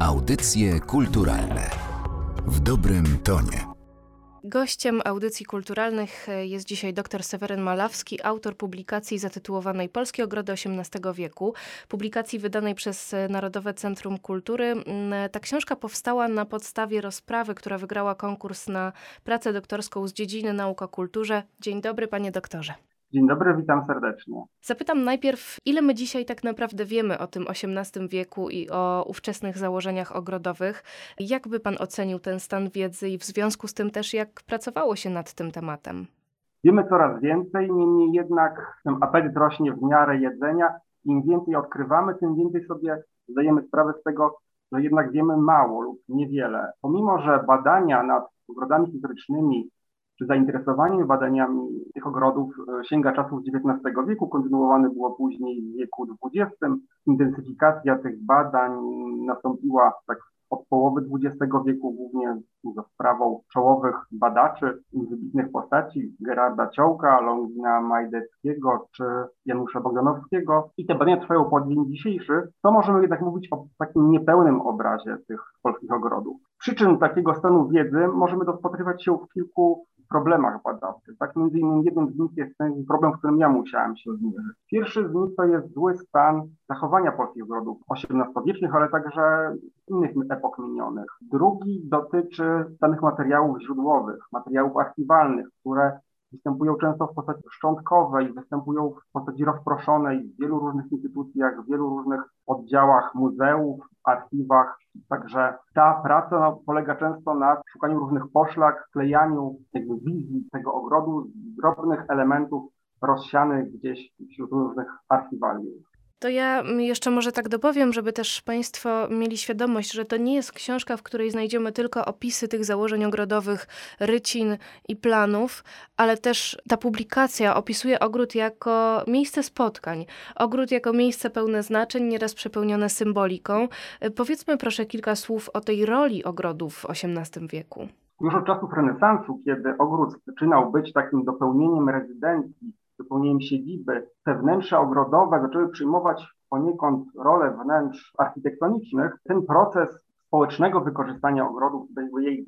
Audycje kulturalne w dobrym tonie. Gościem audycji kulturalnych jest dzisiaj dr Seweryn Malawski, autor publikacji zatytułowanej Polskie ogrody XVIII wieku, publikacji wydanej przez Narodowe Centrum Kultury. Mm, Ta książka powstała na podstawie rozprawy, która wygrała konkurs na pracę doktorską z dziedziny nauk o kulturze. Dzień dobry, panie doktorze. Dzień dobry, witam serdecznie. Zapytam najpierw, ile my dzisiaj tak naprawdę wiemy o tym XVIII wieku i o ówczesnych założeniach ogrodowych? Jak by pan ocenił ten stan wiedzy i w związku z tym też jak pracowało się nad tym tematem? Wiemy coraz więcej, niemniej jednak ten apetyt rośnie w miarę jedzenia. Im więcej odkrywamy, tym więcej sobie zdajemy sprawę z tego, że jednak wiemy mało lub niewiele. Pomimo, że badania nad ogrodami historycznymi czy zainteresowanie badaniami tych ogrodów e, sięga czasów XIX wieku, kontynuowane było później w wieku XX. Intensyfikacja tych badań nastąpiła tak od połowy XX wieku, głównie za sprawą czołowych badaczy, wybitnych postaci, Gerarda Ciołka, Longina Majdeckiego czy Janusza Bogdanowskiego. I te badania trwają po dzień dzisiejszy, to możemy jednak mówić o takim niepełnym obrazie tych polskich ogrodów. Przyczyn takiego stanu wiedzy możemy dopatrywać się w kilku problemach badawczych. Tak między innymi jednym z nich jest ten problem, w którym ja musiałem się zmierzyć. Pierwszy z nich to jest zły stan zachowania polskich ogrodów XVIII-wiecznych, ale także innych epok minionych. Drugi dotyczy danych materiałów źródłowych, materiałów archiwalnych, które występują często w postaci szczątkowej, występują w postaci rozproszonej w wielu różnych instytucjach, w wielu różnych oddziałach muzeów, archiwach. Także ta praca no, polega często na szukaniu różnych poszlak, sklejaniu jakby wizji tego ogrodu, drobnych elementów rozsianych gdzieś wśród różnych archiwaliów. To ja jeszcze może tak dopowiem, żeby też Państwo mieli świadomość, że to nie jest książka, w której znajdziemy tylko opisy tych założeń ogrodowych, rycin i planów, ale też ta publikacja opisuje ogród jako miejsce spotkań, ogród jako miejsce pełne znaczeń, nieraz przepełnione symboliką. Powiedzmy proszę kilka słów o tej roli ogrodów w XVIII wieku. Już od czasów renesansu, kiedy ogród zaczynał być takim dopełnieniem rezydencji, wypełnieniem siedziby, te wnętrza ogrodowe zaczęły przyjmować poniekąd rolę wnętrz architektonicznych, ten proces społecznego wykorzystania ogrodów,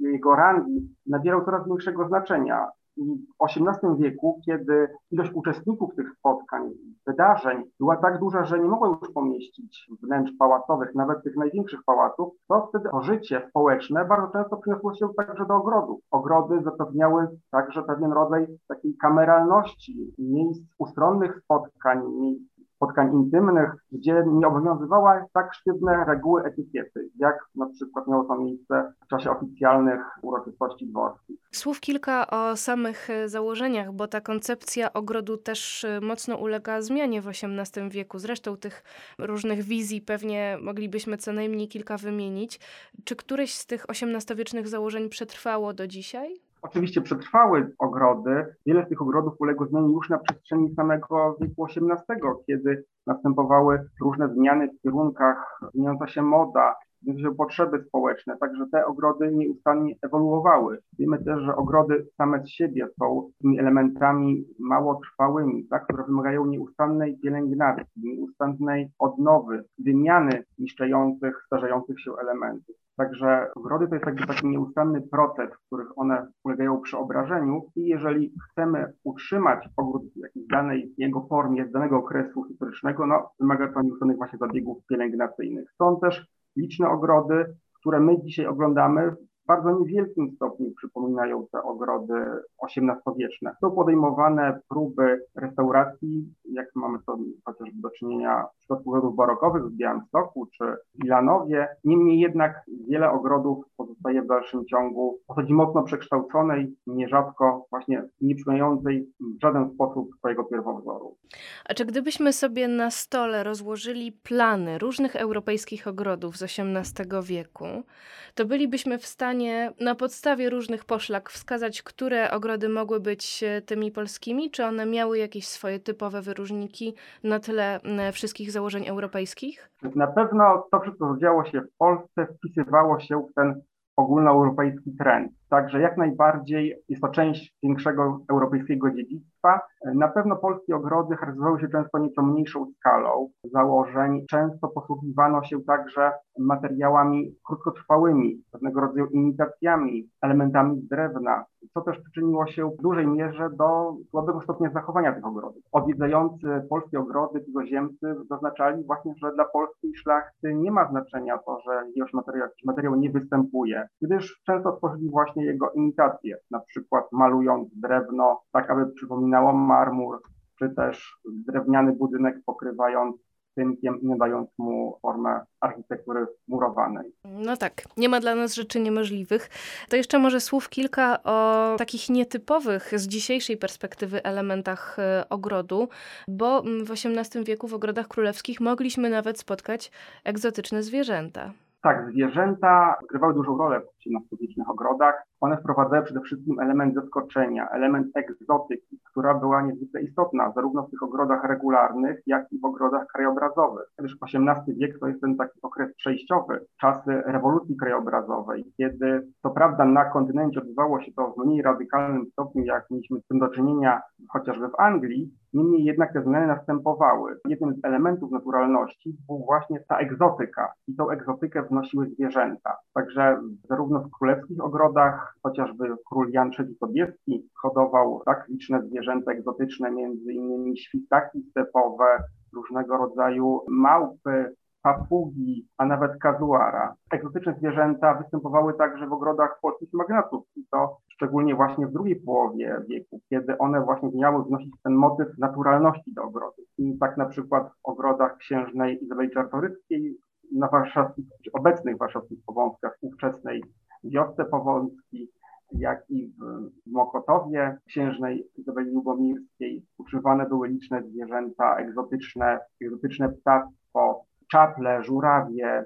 jego rangi nabierał coraz większego znaczenia. W XVIII wieku, kiedy ilość uczestników tych spotkań, wydarzeń była tak duża, że nie mogła już pomieścić wnętrz pałacowych, nawet tych największych pałaców, to wtedy życie społeczne bardzo często przyniosło się także do ogrodów. Ogrody zapewniały także pewien rodzaj takiej kameralności, miejsc ustronnych spotkań, miejsc spotkań intymnych, gdzie nie obowiązywała tak sztywne reguły etykiety, jak na przykład miało to miejsce w czasie oficjalnych uroczystości dworskich. Słów kilka o samych e, założeniach, bo ta koncepcja ogrodu też e, mocno ulega zmianie w XVIII wieku. Zresztą tych różnych wizji pewnie moglibyśmy co najmniej kilka wymienić. Czy któreś z tych XVIII-wiecznych założeń przetrwało do dzisiaj? Oczywiście przetrwały ogrody. Wiele z tych ogrodów uległo zmianie już na przestrzeni samego wieku XVIII, kiedy następowały różne zmiany w kierunkach, zmieniająca się moda, się potrzeby społeczne, także te ogrody nieustannie ewoluowały. Wiemy też, że ogrody same z siebie są tymi elementami mało trwałymi, tak, które wymagają nieustannej pielęgnacji, nieustannej odnowy, wymiany niszczących, starzejących się elementów. Także ogrody to jest jakby taki nieustanny proces, w których one ulegają przeobrażeniu i jeżeli chcemy utrzymać ogród w jakiejś danej jego formie z danego okresu historycznego, no wymaga to nieustannych właśnie zabiegów pielęgnacyjnych. Są też liczne ogrody, które my dzisiaj oglądamy, bardzo niewielkim stopniu przypominają te ogrody XVIII-wieczne. Są podejmowane próby restauracji, jak mamy to chociażby do czynienia w przypadku ogrodów barokowych w Białymstoku czy w Ilanowie. Niemniej jednak wiele ogrodów pozostaje w dalszym ciągu w postaci mocno przekształconej, nierzadko właśnie nie przypominającej w żaden sposób swojego pierwowzoru. A czy gdybyśmy sobie na stole rozłożyli plany różnych europejskich ogrodów z XVIII wieku, to bylibyśmy w stanie na podstawie różnych poszlak wskazać, które ogrody mogły być e, tymi polskimi? Czy one miały jakieś swoje typowe wyróżniki na tle wszystkich założeń europejskich? Na pewno to co działo się w Polsce, wpisywało się w ten ogólnoeuropejski trend. Także jak najbardziej jest to część większego europejskiego dziedzictwa. Na pewno polskie ogrody charakteryzowały się często nieco mniejszą skalą założeń. Często posługiwano się także materiałami krótkotrwałymi, pewnego rodzaju imitacjami, elementami drewna, co też przyczyniło się w dużej mierze do słabego stopnia zachowania tych ogrodów. Odwiedzający polskie ogrody, cudzoziemcy zaznaczali właśnie, że dla polskiej szlachty nie ma znaczenia to, że jakiegoś materiał, materiał nie występuje, gdyż często tworzyli właśnie jego imitacje, na przykład malując drewno tak, aby przypominało marmur, czy też drewniany budynek pokrywając tynkiem i nadając mu formę architektury murowanej. No tak, nie ma dla nas rzeczy niemożliwych. To jeszcze może słów kilka o takich nietypowych z dzisiejszej perspektywy elementach e, ogrodu, bo w XVIII wieku w ogrodach królewskich mogliśmy nawet spotkać egzotyczne zwierzęta. Tak, zwierzęta grywały dużą rolę w XVIII ogrodach. One wprowadzały przede wszystkim element zaskoczenia, element egzotyki, która była niezwykle istotna zarówno w tych ogrodach regularnych, jak i w ogrodach krajobrazowych. Gdyż XVIII wiek to jest ten taki okres przejściowy, czasy rewolucji krajobrazowej, kiedy co prawda na kontynencie odbywało się to w mniej radykalnym stopniu, jak mieliśmy z tym do czynienia chociażby w Anglii, Niemniej jednak te zmiany następowały. Jednym z elementów naturalności był właśnie ta egzotyka i tą egzotykę wnosiły zwierzęta. Także zarówno w królewskich ogrodach, chociażby król Jan III Sobieski hodował tak liczne zwierzęta egzotyczne, między innymi świstaki stepowe, różnego rodzaju małpy, papugi, a nawet kazuara. Egzotyczne zwierzęta występowały także w ogrodach polskich magnatów i to szczególnie właśnie w drugiej połowie wieku, kiedy one właśnie miały wnosić ten motyw naturalności do ogrodu. I tak na przykład w ogrodach księżnej Izabeli Czartoryskiej na warszawskich, obecnych warszawskich Powązkach, ówczesnej wiosce Powązki, jak i w Mokotowie księżnej Izabeli Lubomirskiej używane były liczne zwierzęta egzotyczne, egzotyczne ptactwo, czaple, żurawie,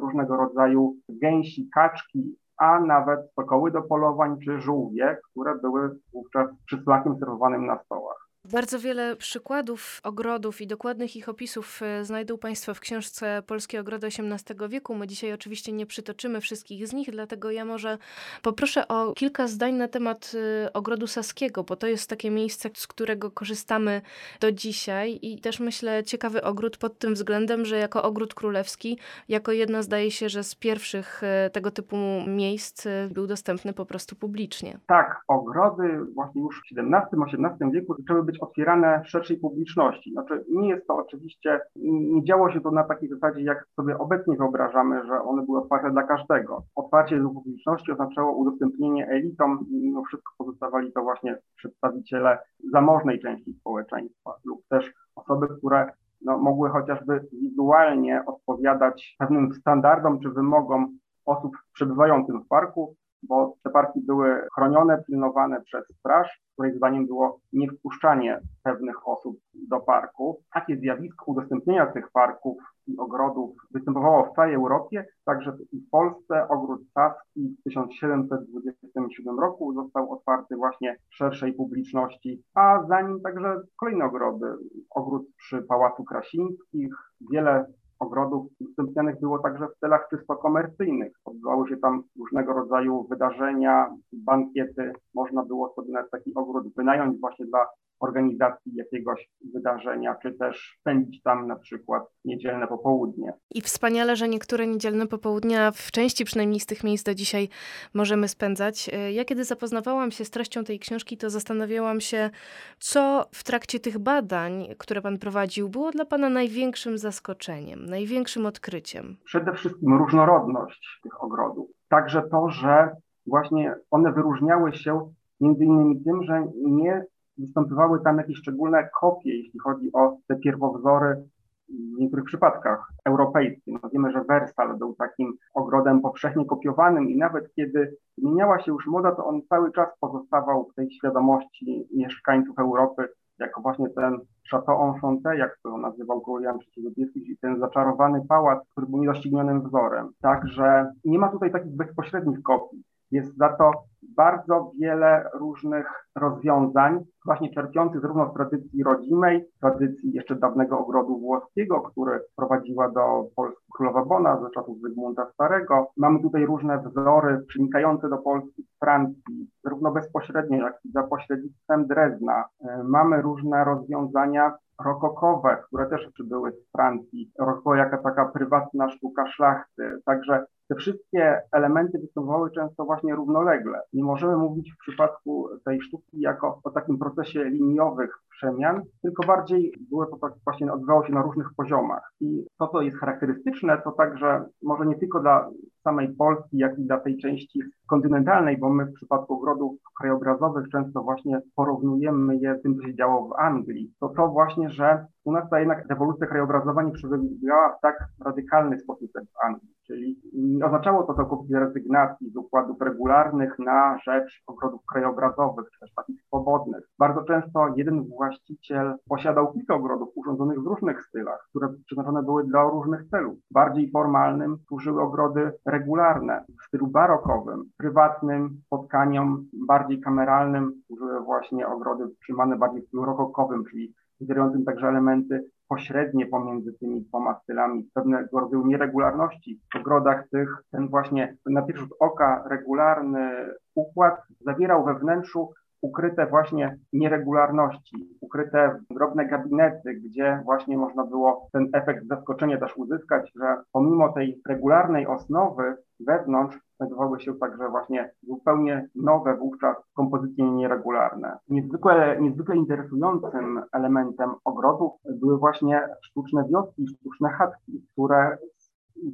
różnego rodzaju gęsi, kaczki, a nawet sokoły do polowań czy żółwie, które były wówczas przysmakiem serwowanym na stołach. Bardzo wiele przykładów ogrodów i dokładnych ich opisów e, znajdą Państwo w książce Polskie Ogrody XVIII wieku. My dzisiaj oczywiście nie przytoczymy wszystkich z nich, dlatego ja może poproszę o kilka zdań na temat e, ogrodu saskiego, bo to jest takie miejsce, z którego korzystamy do dzisiaj i też myślę ciekawy ogród pod tym względem, że jako ogród królewski, jako jedna zdaje się, że z pierwszych e, tego typu miejsc był dostępny po prostu publicznie. Tak, ogrody właśnie już w XVII-XVIII wieku zaczęły być być otwierane szerszej publiczności. Znaczy nie jest to oczywiście, nie działo się to na takiej zasadzie, jak sobie obecnie wyobrażamy, że one były otwarte dla każdego. Otwarcie do publiczności oznaczało udostępnienie elitom mimo wszystko pozostawali to właśnie przedstawiciele zamożnej części społeczeństwa lub też osoby, które no, mogły chociażby wizualnie odpowiadać pewnym standardom czy wymogom osób przebywających w parku, bo te parki były chronione, pilnowane przez straż, której zdaniem było niewpuszczanie pewnych osób do parku. Takie zjawisko udostępnienia tych parków i ogrodów występowało w całej Europie, także w Polsce ogród Saski w 1727 roku został otwarty właśnie szerszej publiczności, a za nim także kolejne ogrody. Ogród przy Pałacu Krasińskich, wiele ogrodów udostępnianych było także w celach czysto komercyjnych. Odbywały się tam różnego rodzaju wydarzenia, bankiety. Można było sobie nawet taki ogród wynająć właśnie dla organizacji jakiegoś wydarzenia, czy też spędzić tam na przykład niedzielne popołudnie. I wspaniale, że niektóre niedzielne popołudnia w części przynajmniej z tych miejsc do dzisiaj możemy spędzać. Ja kiedy zapoznawałam się z treścią tej książki, to zastanawiałam się, co w trakcie tych badań, które pan prowadził, było dla pana największym zaskoczeniem, największym odkryciem. Przede wszystkim różnorodność tych ogrodów. Także to, że właśnie one wyróżniały się między innymi tym, że nie występowały tam jakieś szczególne kopie, jeśli chodzi o te pierwowzory w niektórych przypadkach europejskie. No wiemy, że Wersal był takim ogrodem powszechnie kopiowanym i nawet kiedy zmieniała się już moda, to on cały czas pozostawał w tej świadomości mieszkańców Europy jako właśnie ten Chateau Enchanté, jak to nazywał król Jan III czyli ten zaczarowany pałac, który był niedoścignionym wzorem. Także nie ma tutaj takich bezpośrednich kopii. Jest za to bardzo wiele różnych rozwiązań, właśnie czerpiący zarówno z tradycji rodzimej, tradycji jeszcze dawnego ogrodu włoskiego, który prowadziła do Polski królowa Bona ze czasów Zygmunta Starego. Mamy tutaj różne wzory przenikające do Polski z Francji, zarówno bezpośrednio, jak i za pośrednictwem Drezna. E, mamy różne rozwiązania rokokowe, które też przybyły z Francji. Rokoko jaka taka prywatna sztuka szlachty. Także te wszystkie elementy występowały często właśnie równolegle. Nie możemy mówić w przypadku tej sztuki jako o takim procesie liniowych przemian, tylko bardziej były to tak właśnie odbywało się na różnych poziomach. I to, co jest charakterystyczne, to także może nie tylko dla samej Polski, jak i dla tej części kontynentalnej, bo my w przypadku ogrodów krajobrazowych często właśnie porównujemy je z tym, co się działo w Anglii, to to właśnie, że u nas ta jednak rewolucja krajobrazowa nie przebiegała w tak radykalny sposób jak w Anglii. Czyli oznaczało to całkowitej rezygnacji z układów regularnych na rzecz ogrodów krajobrazowych, czy też takich swobodnych. Bardzo często jeden właściciel posiadał kilka ogrodów urządzonych w różnych stylach, które przeznaczone były dla różnych celów. Bardziej formalnym służyły ogrody regularne w stylu barokowym, prywatnym spotkaniom, bardziej kameralnym służyły właśnie ogrody trzymane bardziej w stylu rokokowym, czyli zawierającym także elementy pośrednie pomiędzy tymi dwoma stylami, pewnego rodzaju nieregularności w ogrodach tych, ten właśnie na pierwszy rzut oka regularny układ zawierał we wnętrzu ukryte właśnie nieregularności, ukryte drobne gabinety, gdzie właśnie można było ten efekt zaskoczenia też uzyskać, że pomimo tej regularnej osnowy wewnątrz znajdowały się także właśnie zupełnie nowe wówczas kompozycje nieregularne. Niezwykle, niezwykle interesującym elementem ogrodów były właśnie sztuczne wioski, sztuczne chatki, które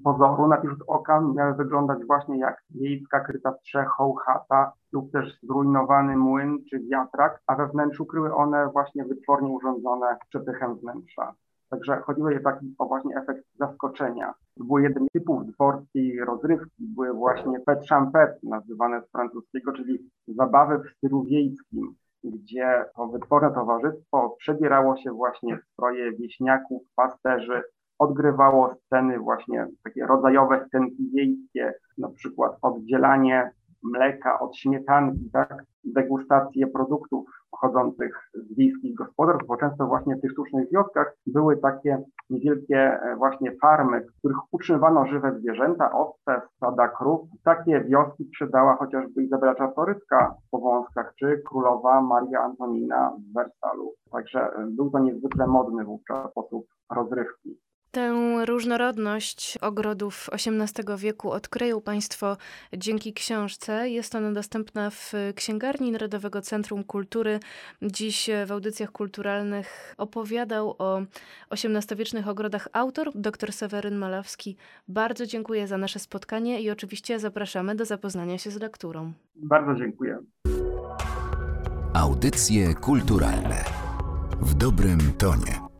pozoru na pierwszy oka miały wyglądać właśnie jak wiejska kryta strzechą chata lub też zrujnowany młyn czy wiatrak, a we wnętrzu kryły one właśnie wytwornie urządzone przepychem wnętrza. Także chodziło je taki o właśnie efekt zaskoczenia. To był jeden typów dworskiej rozrywki, były właśnie pet champet, nazywane z francuskiego, czyli zabawy w stylu wiejskim, gdzie to wytworne towarzystwo przebierało się właśnie w stroje wieśniaków, pasterzy, odgrywało sceny właśnie takie rodzajowe scenki wiejskie, na przykład oddzielanie mleka od śmietanki, tak, degustację produktów pochodzących z wiejskich gospodarstw, bo często właśnie w tych sztucznych wioskach były takie niewielkie e, właśnie farmy, w których utrzymywano żywe zwierzęta, owce, stada krów. Takie wioski sprzedała chociażby Izabela Czartoryska w Powązkach, czy królowa Maria Antonina w Wersalu. Także e, był to niezwykle modny wówczas sposób rozrywki. Tę różnorodność ogrodów XVIII wieku odkryją Państwo dzięki książce. Jest ona dostępna w Księgarni Narodowego Centrum Kultury. Dziś w audycjach kulturalnych opowiadał o XVIII-wiecznych ogrodach autor dr Seweryn Malawski. Bardzo dziękuję za nasze spotkanie i oczywiście zapraszamy do zapoznania się z lekturą. Bardzo dziękuję. Audycje kulturalne w dobrym tonie.